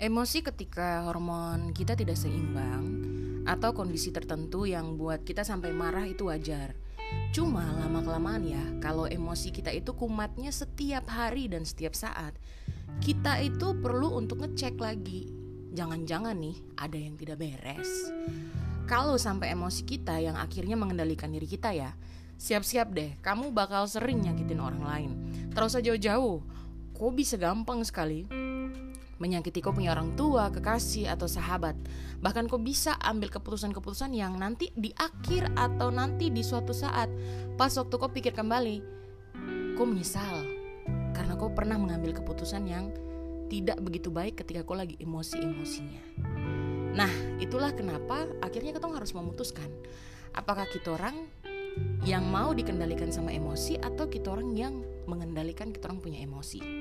Emosi ketika hormon kita tidak seimbang atau kondisi tertentu yang buat kita sampai marah itu wajar. Cuma lama-kelamaan ya, kalau emosi kita itu kumatnya setiap hari dan setiap saat, kita itu perlu untuk ngecek lagi. Jangan-jangan nih ada yang tidak beres. Kalau sampai emosi kita yang akhirnya mengendalikan diri kita ya, siap-siap deh, kamu bakal sering nyakitin orang lain. Terus aja jauh-jauh, kok bisa gampang sekali menyakiti kau punya orang tua, kekasih, atau sahabat. Bahkan kau bisa ambil keputusan-keputusan yang nanti di akhir atau nanti di suatu saat pas waktu kau pikir kembali, kau menyesal karena kau pernah mengambil keputusan yang tidak begitu baik ketika kau lagi emosi-emosinya. Nah, itulah kenapa akhirnya kita harus memutuskan apakah kita orang yang mau dikendalikan sama emosi atau kita orang yang mengendalikan kita orang punya emosi.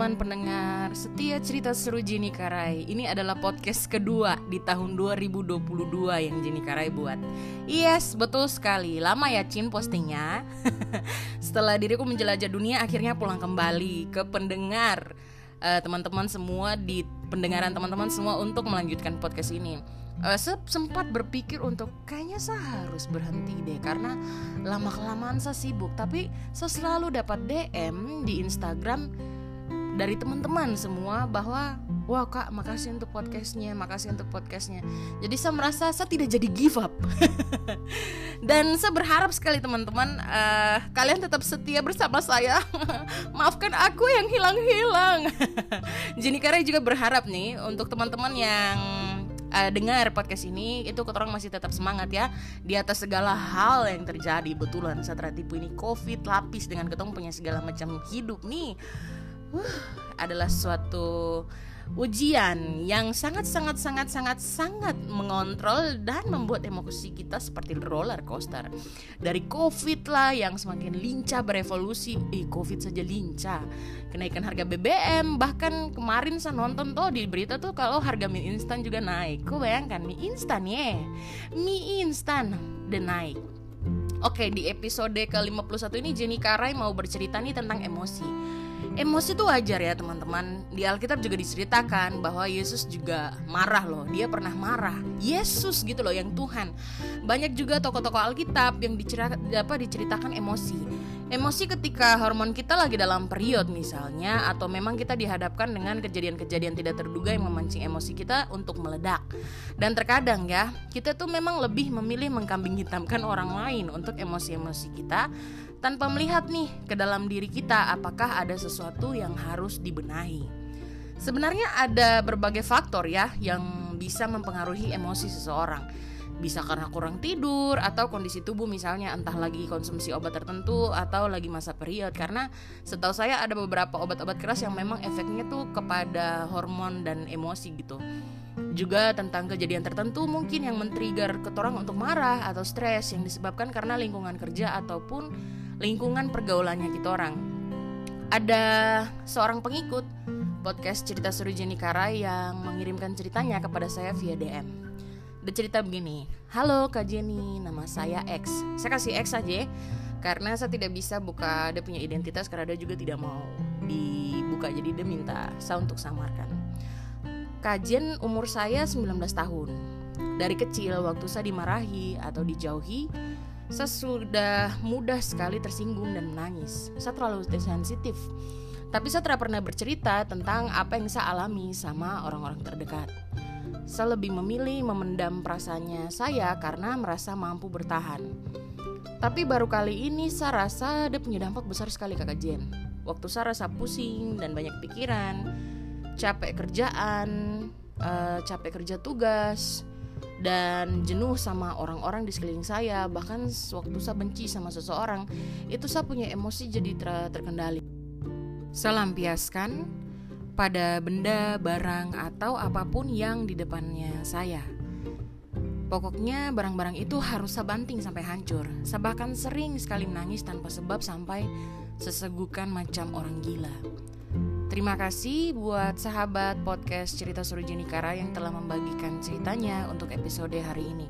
Teman-teman pendengar setia cerita seru Jenny Karai. Ini adalah podcast kedua di tahun 2022 yang Jenny Karai buat. Yes, betul sekali. Lama ya Cin postingnya. Setelah diriku menjelajah dunia akhirnya pulang kembali ke pendengar uh, Teman-teman semua di pendengaran teman-teman semua untuk melanjutkan podcast ini. Uh, sempat berpikir untuk kayaknya saya harus berhenti deh karena lama kelamaan saya sibuk. Tapi saya selalu dapat DM di Instagram dari teman-teman semua bahwa wah kak makasih untuk podcastnya makasih untuk podcastnya. Jadi saya merasa saya tidak jadi give up. Dan saya berharap sekali teman-teman uh, kalian tetap setia bersama saya. Maafkan aku yang hilang-hilang. Jenny Kare juga berharap nih untuk teman-teman yang uh, dengar podcast ini itu orang masih tetap semangat ya di atas segala hal yang terjadi. Betulan saat tipu ini covid lapis dengan ketemu punya segala macam hidup nih adalah suatu ujian yang sangat sangat sangat sangat sangat mengontrol dan membuat emosi kita seperti roller coaster. Dari Covid lah yang semakin lincah berevolusi, eh Covid saja lincah. Kenaikan harga BBM, bahkan kemarin saya nonton tuh di berita tuh kalau harga mie instan juga naik. Kau bayangkan mie instan ya, mie instan dan naik. Oke, di episode ke-51 ini Jenny Karai mau bercerita nih tentang emosi Emosi itu wajar ya teman-teman. Di Alkitab juga diceritakan bahwa Yesus juga marah loh. Dia pernah marah. Yesus gitu loh yang Tuhan. Banyak juga tokoh-tokoh Alkitab yang diceritakan emosi Emosi ketika hormon kita lagi dalam period misalnya Atau memang kita dihadapkan dengan kejadian-kejadian tidak terduga yang memancing emosi kita untuk meledak Dan terkadang ya kita tuh memang lebih memilih mengkambing hitamkan orang lain untuk emosi-emosi kita tanpa melihat nih ke dalam diri kita apakah ada sesuatu yang harus dibenahi. Sebenarnya ada berbagai faktor ya yang bisa mempengaruhi emosi seseorang. Bisa karena kurang tidur atau kondisi tubuh misalnya entah lagi konsumsi obat tertentu atau lagi masa period karena setahu saya ada beberapa obat-obat keras yang memang efeknya tuh kepada hormon dan emosi gitu juga tentang kejadian tertentu mungkin yang men-trigger ketorang untuk marah atau stres yang disebabkan karena lingkungan kerja ataupun lingkungan pergaulannya kita orang. Ada seorang pengikut podcast cerita seru Jenny Kara yang mengirimkan ceritanya kepada saya via DM. Dia cerita begini, Halo Kak Jenny, nama saya X. Saya kasih X aja karena saya tidak bisa buka dia punya identitas karena dia juga tidak mau dibuka jadi dia minta saya untuk samarkan. Kajian umur saya 19 tahun. Dari kecil waktu saya dimarahi atau dijauhi, saya sudah mudah sekali tersinggung dan menangis. Saya terlalu sensitif. Tapi saya tidak pernah bercerita tentang apa yang saya alami sama orang-orang terdekat. Saya lebih memilih memendam perasaannya saya karena merasa mampu bertahan. Tapi baru kali ini saya rasa dia punya dampak besar sekali kakak Jen. Waktu saya rasa pusing dan banyak pikiran, capek kerjaan, uh, capek kerja tugas, dan jenuh sama orang-orang di sekeliling saya bahkan waktu saya benci sama seseorang itu saya punya emosi jadi ter terkendali saya lampiaskan pada benda, barang, atau apa pun yang di depannya saya. Pokoknya barang-barang itu harus saya banting sampai hancur. Saya bahkan sering sekali menangis tanpa sebab sampai sesegukan macam orang gila. Terima kasih buat sahabat podcast Cerita Seru Jenikara yang telah membagikan ceritanya untuk episode hari ini.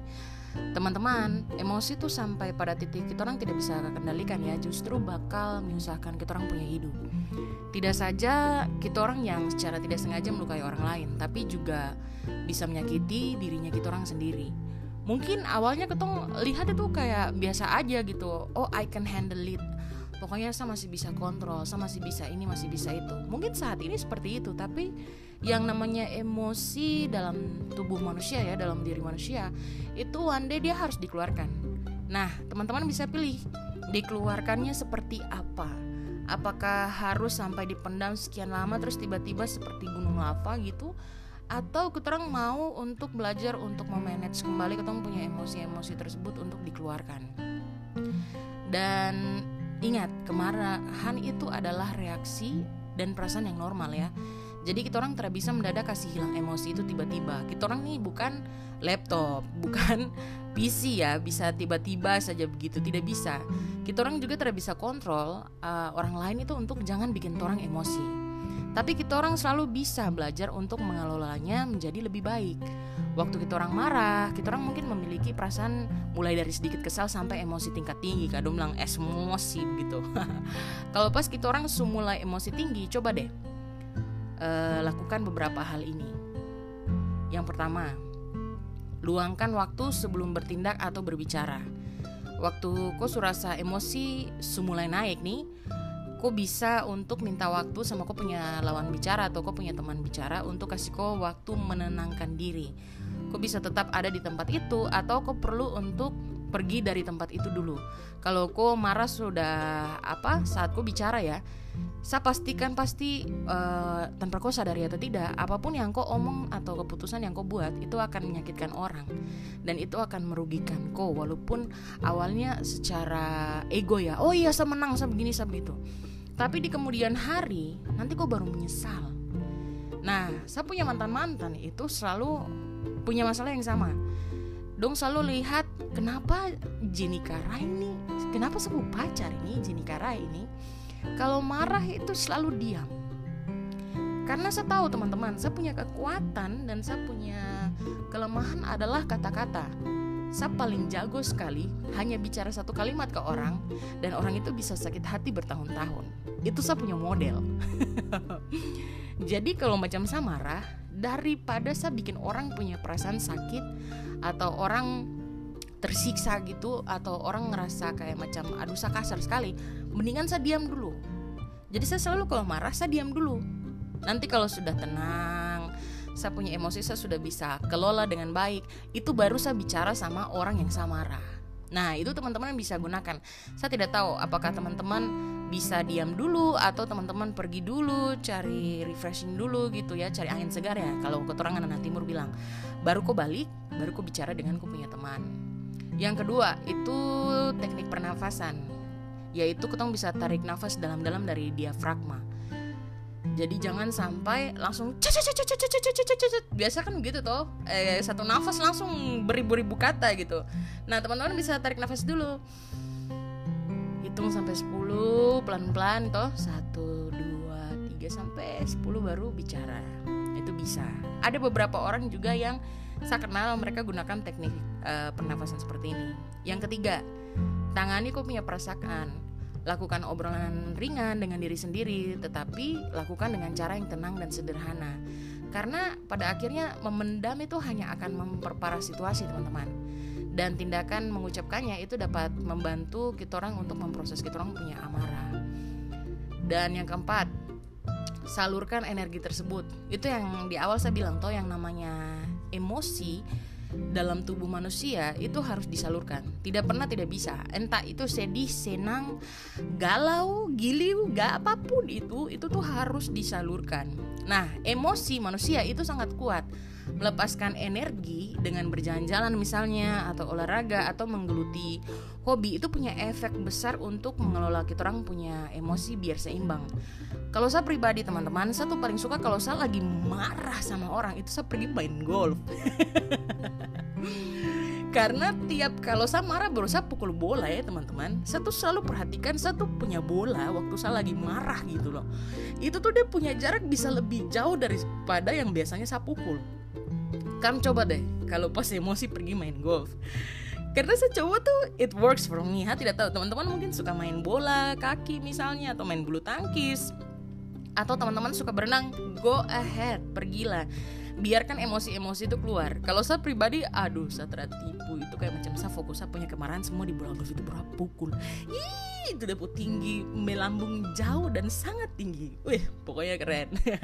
Teman-teman, emosi tuh sampai pada titik kita orang tidak bisa kendalikan ya, justru bakal menyusahkan kita orang punya hidup. Tidak saja kita orang yang secara tidak sengaja melukai orang lain, tapi juga bisa menyakiti dirinya kita orang sendiri. Mungkin awalnya ketong lihat itu kayak biasa aja gitu, oh I can handle it pokoknya saya masih bisa kontrol saya masih bisa ini masih bisa itu mungkin saat ini seperti itu tapi yang namanya emosi dalam tubuh manusia ya dalam diri manusia itu one day dia harus dikeluarkan. Nah teman-teman bisa pilih dikeluarkannya seperti apa. Apakah harus sampai dipendam sekian lama terus tiba-tiba seperti gunung lava gitu atau kita orang mau untuk belajar untuk memanage kembali kita punya emosi-emosi tersebut untuk dikeluarkan. Dan Ingat, kemarahan itu adalah reaksi dan perasaan yang normal ya. Jadi kita orang tidak bisa mendadak kasih hilang emosi itu tiba-tiba. Kita orang nih bukan laptop, bukan PC ya, bisa tiba-tiba saja begitu, tidak bisa. Kita orang juga tidak bisa kontrol uh, orang lain itu untuk jangan bikin orang emosi. Tapi kita orang selalu bisa belajar untuk mengelolanya menjadi lebih baik. Waktu kita orang marah, kita orang mungkin memiliki perasaan mulai dari sedikit kesal sampai emosi tingkat tinggi. Kadang bilang emosi gitu. Kalau pas kita orang mulai emosi tinggi, coba deh uh, lakukan beberapa hal ini. Yang pertama, luangkan waktu sebelum bertindak atau berbicara. Waktu kau surasa emosi semulai naik nih, kok bisa untuk minta waktu sama kok punya lawan bicara atau kok punya teman bicara untuk kasih kok waktu menenangkan diri kok bisa tetap ada di tempat itu atau kok perlu untuk pergi dari tempat itu dulu kalau kok marah sudah apa saat kok bicara ya saya pastikan pasti uh, tanpa kau sadari atau tidak apa pun yang kau omong atau keputusan yang kau buat itu akan menyakitkan orang dan itu akan merugikan kau walaupun awalnya secara ego ya oh iya saya menang saya begini saya begitu tapi di kemudian hari nanti kau baru menyesal. Nah, saya punya mantan-mantan itu selalu punya masalah yang sama. Dong selalu lihat kenapa Jenny Kara ini, kenapa sebuah pacar ini Jenny Kara ini, kalau marah itu selalu diam. Karena saya tahu teman-teman, saya punya kekuatan dan saya punya kelemahan adalah kata-kata saya paling jago sekali hanya bicara satu kalimat ke orang dan orang itu bisa sakit hati bertahun-tahun. Itu saya punya model. Jadi kalau macam saya marah, daripada saya bikin orang punya perasaan sakit atau orang tersiksa gitu atau orang ngerasa kayak macam aduh saya kasar sekali, mendingan saya diam dulu. Jadi saya selalu kalau marah saya diam dulu. Nanti kalau sudah tenang, saya punya emosi saya sudah bisa kelola dengan baik itu baru saya bicara sama orang yang saya marah nah itu teman-teman bisa gunakan saya tidak tahu apakah teman-teman bisa diam dulu atau teman-teman pergi dulu cari refreshing dulu gitu ya cari angin segar ya. Kalau keterangan anak timur bilang baru kok balik baru kok bicara dengan kau punya teman. Yang kedua itu teknik pernafasan yaitu kita bisa tarik nafas dalam-dalam dari diafragma. Jadi jangan sampai langsung biasa kan gitu toh eh, satu nafas langsung beribu-ribu kata gitu. Nah teman-teman bisa tarik nafas dulu sampai 10 pelan-pelan toh. Satu dua tiga sampai 10 baru bicara. Itu bisa. Ada beberapa orang juga yang saya kenal mereka gunakan teknik uh, pernafasan seperti ini. Yang ketiga tangani punya perasaan. Lakukan obrolan ringan dengan diri sendiri, tetapi lakukan dengan cara yang tenang dan sederhana. Karena pada akhirnya memendam itu hanya akan memperparah situasi, teman-teman. Dan tindakan mengucapkannya itu dapat membantu kita orang untuk memproses kita orang punya amarah. Dan yang keempat, salurkan energi tersebut. Itu yang di awal saya bilang toh yang namanya emosi dalam tubuh manusia itu harus disalurkan. Tidak pernah tidak bisa. Entah itu sedih, senang, galau, giliu, gak apa pun itu, itu tuh harus disalurkan. Nah, emosi manusia itu sangat kuat. Melepaskan energi dengan berjalan-jalan misalnya atau olahraga atau menggeluti hobi itu punya efek besar untuk mengelola kita orang punya emosi biar seimbang. Kalau saya pribadi teman-teman, saya tuh paling suka kalau saya lagi marah sama orang itu saya pergi main golf. karena tiap kalau saya marah berusaha pukul bola ya teman-teman saya tuh selalu perhatikan saya tuh punya bola waktu saya lagi marah gitu loh itu tuh dia punya jarak bisa lebih jauh daripada yang biasanya saya pukul kamu coba deh kalau pas emosi pergi main golf. Karena saya coba tuh it works for me. Ha tidak tahu teman-teman mungkin suka main bola kaki misalnya atau main bulu tangkis atau teman-teman suka berenang go ahead pergilah. Biarkan emosi-emosi itu keluar. Kalau saya pribadi aduh saya tertipu itu kayak macam saya fokus saya punya kemarahan semua di bola golf itu berapa pukul. Ih, itu dapat tinggi melambung jauh dan sangat tinggi. Wih pokoknya keren. Oke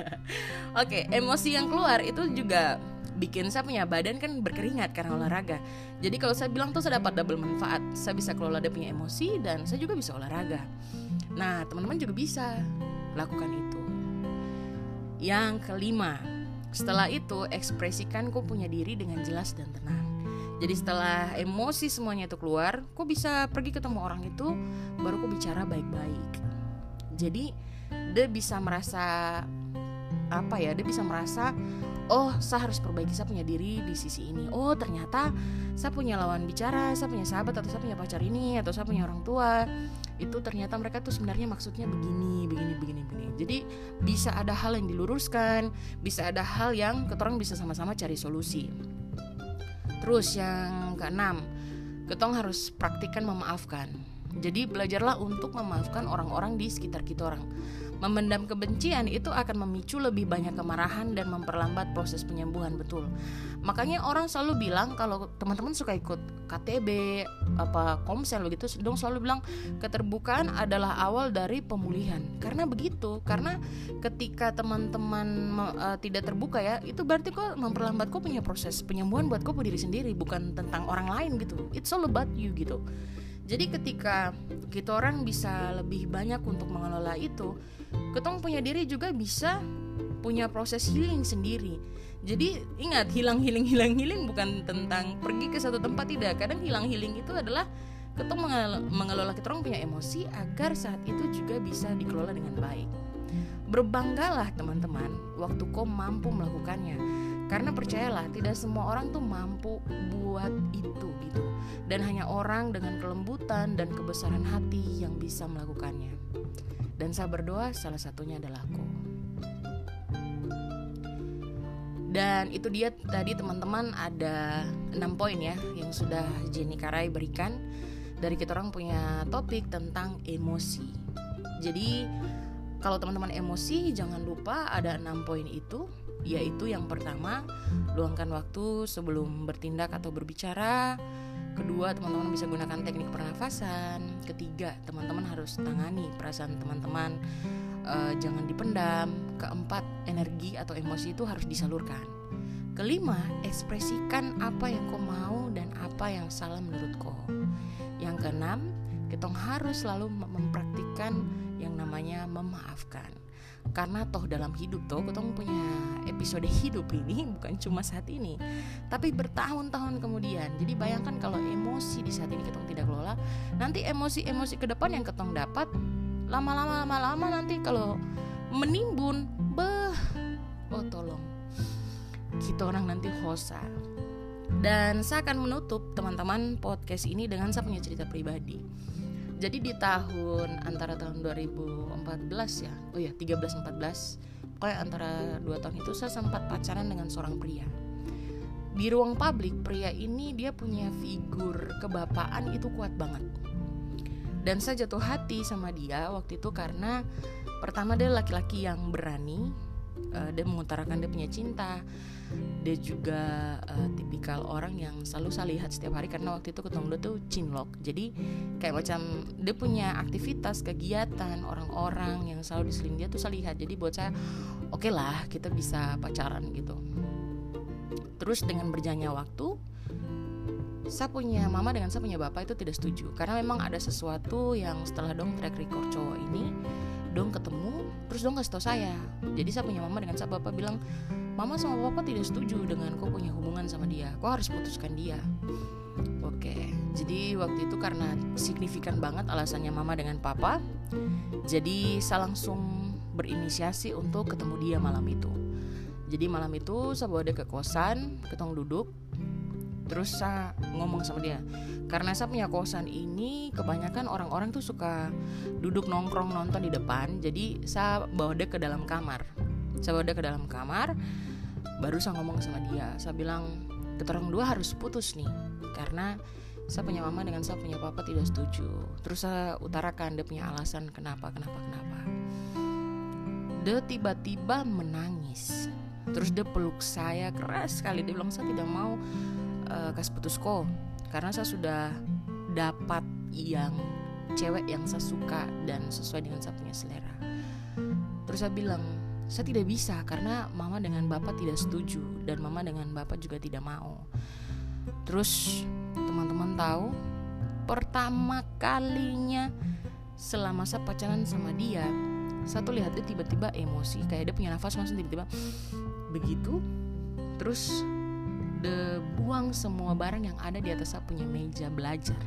okay, emosi yang keluar itu juga bikin saya punya badan kan berkeringat karena olahraga jadi kalau saya bilang tuh saya dapat double manfaat saya bisa kelola dia punya emosi dan saya juga bisa olahraga nah teman-teman juga bisa lakukan itu yang kelima setelah itu, ekspresikan kau punya diri dengan jelas dan tenang. Jadi setelah emosi semuanya itu keluar, kau bisa pergi ketemu orang itu, baru kau bicara baik-baik. Jadi dia bisa merasa apa ya? Dia bisa merasa oh saya harus perbaiki saya punya diri di sisi ini. Oh ternyata saya punya lawan bicara saya punya sahabat atau saya punya pacar ini atau saya punya orang tua. Itu ternyata mereka tuh sebenarnya maksudnya begini begini begini begini. Jadi bisa ada hal yang diluruskan bisa ada hal yang ketorong bisa sama-sama cari solusi. Terus yang keenam ketong harus praktikkan memaafkan. Jadi belajarlah untuk memaafkan orang-orang di sekitar kita orang. Memendam kebencian itu akan memicu lebih banyak kemarahan dan memperlambat proses penyembuhan betul. Makanya orang selalu bilang kalau teman-teman suka ikut KTB apa komsel begitu, dong selalu bilang keterbukaan adalah awal dari pemulihan. Karena begitu, karena ketika teman-teman uh, tidak terbuka ya, itu berarti kok memperlambat kok punya proses penyembuhan buat kok diri sendiri, bukan tentang orang lain gitu. It's all about you gitu. Jadi ketika kita orang bisa lebih banyak untuk mengelola itu, ketong punya diri juga bisa punya proses healing sendiri. Jadi ingat hilang healing hilang healing bukan tentang pergi ke satu tempat tidak. Kadang hilang healing itu adalah ketong mengelola kita orang punya emosi agar saat itu juga bisa dikelola dengan baik. Berbanggalah teman-teman waktu kau mampu melakukannya karena percayalah, tidak semua orang tuh mampu buat itu. Dan hanya orang dengan kelembutan dan kebesaran hati yang bisa melakukannya. Dan saya berdoa salah satunya adalah aku. Dan itu dia tadi teman-teman ada 6 poin ya yang sudah Jenny Karai berikan dari kita orang punya topik tentang emosi. Jadi kalau teman-teman emosi jangan lupa ada 6 poin itu yaitu yang pertama luangkan waktu sebelum bertindak atau berbicara kedua teman-teman bisa gunakan teknik pernafasan. Ketiga teman-teman harus tangani perasaan teman-teman. Uh, jangan dipendam. Keempat energi atau emosi itu harus disalurkan. Kelima ekspresikan apa yang kau mau dan apa yang salah menurut kau. Yang keenam kita harus selalu mempraktikkan yang namanya memaafkan karena toh dalam hidup toh kita punya episode hidup ini bukan cuma saat ini. Tapi bertahun-tahun kemudian. Jadi bayangkan kalau emosi di saat ini kita tidak kelola nanti emosi-emosi ke depan yang ketong dapat lama-lama lama-lama nanti kalau menimbun beh oh tolong. Kita orang nanti hosa. Dan saya akan menutup teman-teman podcast ini dengan saya punya cerita pribadi jadi di tahun antara tahun 2014 ya oh ya 13 14 pokoknya antara dua tahun itu saya sempat pacaran dengan seorang pria. Di ruang publik pria ini dia punya figur kebapaan itu kuat banget. Dan saya jatuh hati sama dia waktu itu karena pertama dia laki-laki yang berani uh, dia mengutarakan dia punya cinta. Dia juga uh, tipikal orang yang selalu saya lihat setiap hari karena waktu itu ketemu dia tuh cinlok jadi kayak macam dia punya aktivitas kegiatan orang-orang yang selalu diseling dia tuh saya lihat. Jadi buat saya oke okay lah kita bisa pacaran gitu. Terus dengan berjalannya waktu saya punya mama dengan saya punya bapak itu tidak setuju. Karena memang ada sesuatu yang setelah dong track record cowok ini dong ketemu terus dong kasih tau saya. Jadi saya punya mama dengan saya. Bapak bilang mama sama papa tidak setuju dengan kau punya hubungan sama dia. Kau harus putuskan dia. Oke. Jadi waktu itu karena signifikan banget alasannya mama dengan papa jadi saya langsung berinisiasi untuk ketemu dia malam itu. Jadi malam itu saya bawa dia ke kosan ketong duduk terus saya ngomong sama dia karena saya punya kosan ini kebanyakan orang-orang tuh suka duduk nongkrong nonton di depan. Jadi saya bawa dia ke dalam kamar. Saya bawa dia ke dalam kamar baru saya ngomong sama dia. Saya bilang kita orang dua harus putus nih karena saya punya mama dengan saya punya papa tidak setuju. Terus saya utarakan dia punya alasan kenapa kenapa kenapa. Dia tiba-tiba menangis. Terus dia peluk saya keras sekali. Dia bilang saya tidak mau uh, putus kok karena saya sudah dapat yang cewek yang saya suka dan sesuai dengan saya punya selera. Terus saya bilang saya tidak bisa karena mama dengan bapak tidak setuju dan mama dengan bapak juga tidak mau. Terus teman-teman tahu pertama kalinya selama saya pacaran sama dia satu lihat dia tiba-tiba emosi kayak dia punya nafas langsung tiba-tiba begitu. Terus de buang semua barang yang ada di atas punya meja belajar.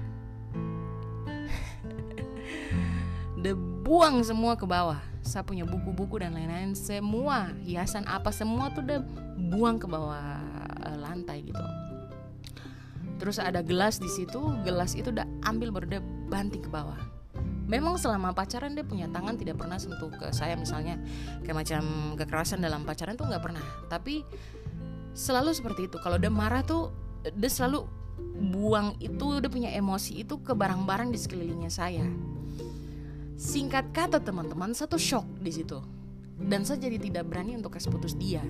De buang semua ke bawah saya punya buku-buku dan lain-lain. Semua hiasan apa semua tuh de buang ke bawah uh, lantai gitu. Terus ada gelas di situ gelas itu udah ambil baru dia banting ke bawah. Memang selama pacaran dia punya tangan tidak pernah sentuh ke saya misalnya. Kayak macam kekerasan dalam pacaran tuh nggak pernah. Tapi selalu seperti itu. Kalau dia marah tuh dia selalu buang itu dia punya emosi itu ke barang-barang di sekelilingnya saya. Singkat kata teman-teman satu shock di situ. Dan saya jadi tidak berani untuk kasih putus dia.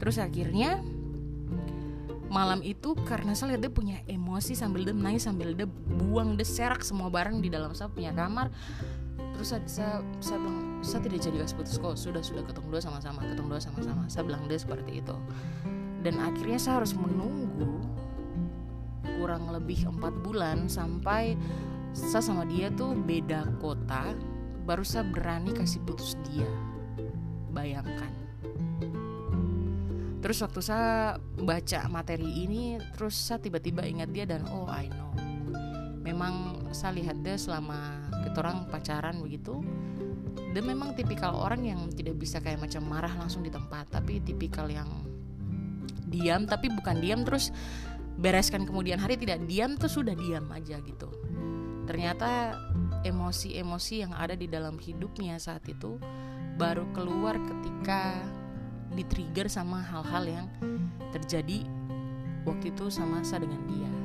Terus akhirnya malam itu karena saya lihat dia punya emosi sambil dia nangis sambil dia buang dia serak semua barang di dalam saya punya kamar terus saya, saya, saya bilang saya tidak jadi putus kok. Sudah sudah ketemu dua sama-sama ketemu dua sama-sama. Saya bilang dia seperti itu. Dan akhirnya saya harus menunggu kurang lebih empat bulan sampai saya sama dia tuh beda kota baru saya berani kasih putus dia. Bayangkan. Terus waktu saya baca materi ini terus saya tiba-tiba ingat dia dan oh I know memang saya lihat dia selama kita orang pacaran begitu dia memang tipikal orang yang tidak bisa kayak macam marah langsung di tempat tapi tipikal yang diam tapi bukan diam terus bereskan kemudian hari tidak diam tuh sudah diam aja gitu. Ternyata emosi-emosi yang ada di dalam hidupnya saat itu baru keluar ketika di-trigger sama hal-hal yang terjadi waktu itu sama saya dengan dia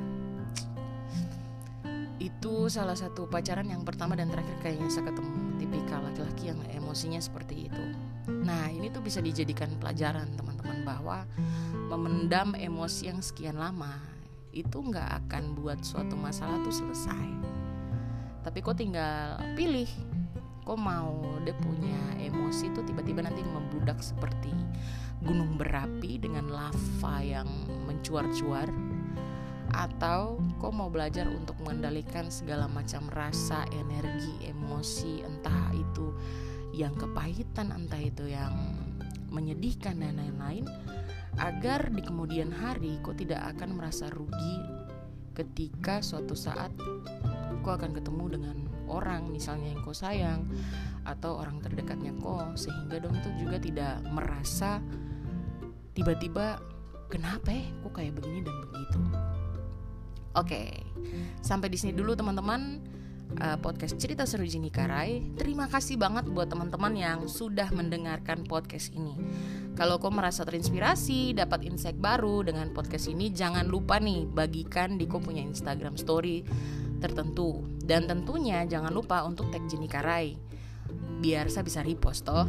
itu salah satu pacaran yang pertama dan terakhir kayaknya saya ketemu tipikal laki-laki yang emosinya seperti itu. Nah ini tuh bisa dijadikan pelajaran teman-teman bahwa memendam emosi yang sekian lama itu nggak akan buat suatu masalah tuh selesai. Tapi kok tinggal pilih kok mau dia punya emosi itu tiba-tiba nanti membludak seperti gunung berapi dengan lava yang mencuar-cuar atau kok mau belajar untuk mengendalikan segala macam rasa, energi, emosi, entah itu yang kepahitan, entah itu yang menyedihkan dan lain-lain agar di kemudian hari kok tidak akan merasa rugi ketika suatu saat kok akan ketemu dengan orang misalnya yang kau sayang atau orang terdekatnya kau. Sehingga dong itu juga tidak merasa tiba-tiba kenapa ya kok kayak begini dan begitu oke sampai di sini dulu teman-teman uh, podcast cerita seru Jini Karai. Terima kasih banget buat teman-teman yang sudah mendengarkan podcast ini. Kalau kau merasa terinspirasi, dapat insight baru dengan podcast ini, jangan lupa nih bagikan di kau punya Instagram Story tertentu dan tentunya jangan lupa untuk tag Jenny Karai biar saya bisa repost toh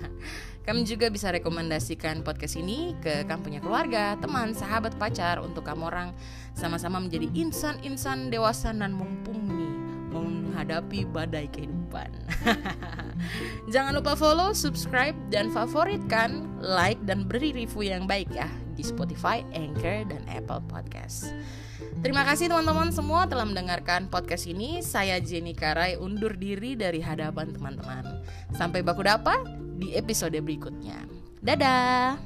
kami juga bisa rekomendasikan podcast ini ke kamu punya keluarga, teman, sahabat, pacar untuk kamu orang sama-sama menjadi insan-insan dewasa dan mumpuni menghadapi badai kehidupan. Jangan lupa follow, subscribe, dan favoritkan, like, dan beri review yang baik ya di Spotify, Anchor, dan Apple Podcast. Terima kasih teman-teman semua telah mendengarkan podcast ini. Saya Jenny Karai undur diri dari hadapan teman-teman. Sampai baku dapat di episode berikutnya. Dadah.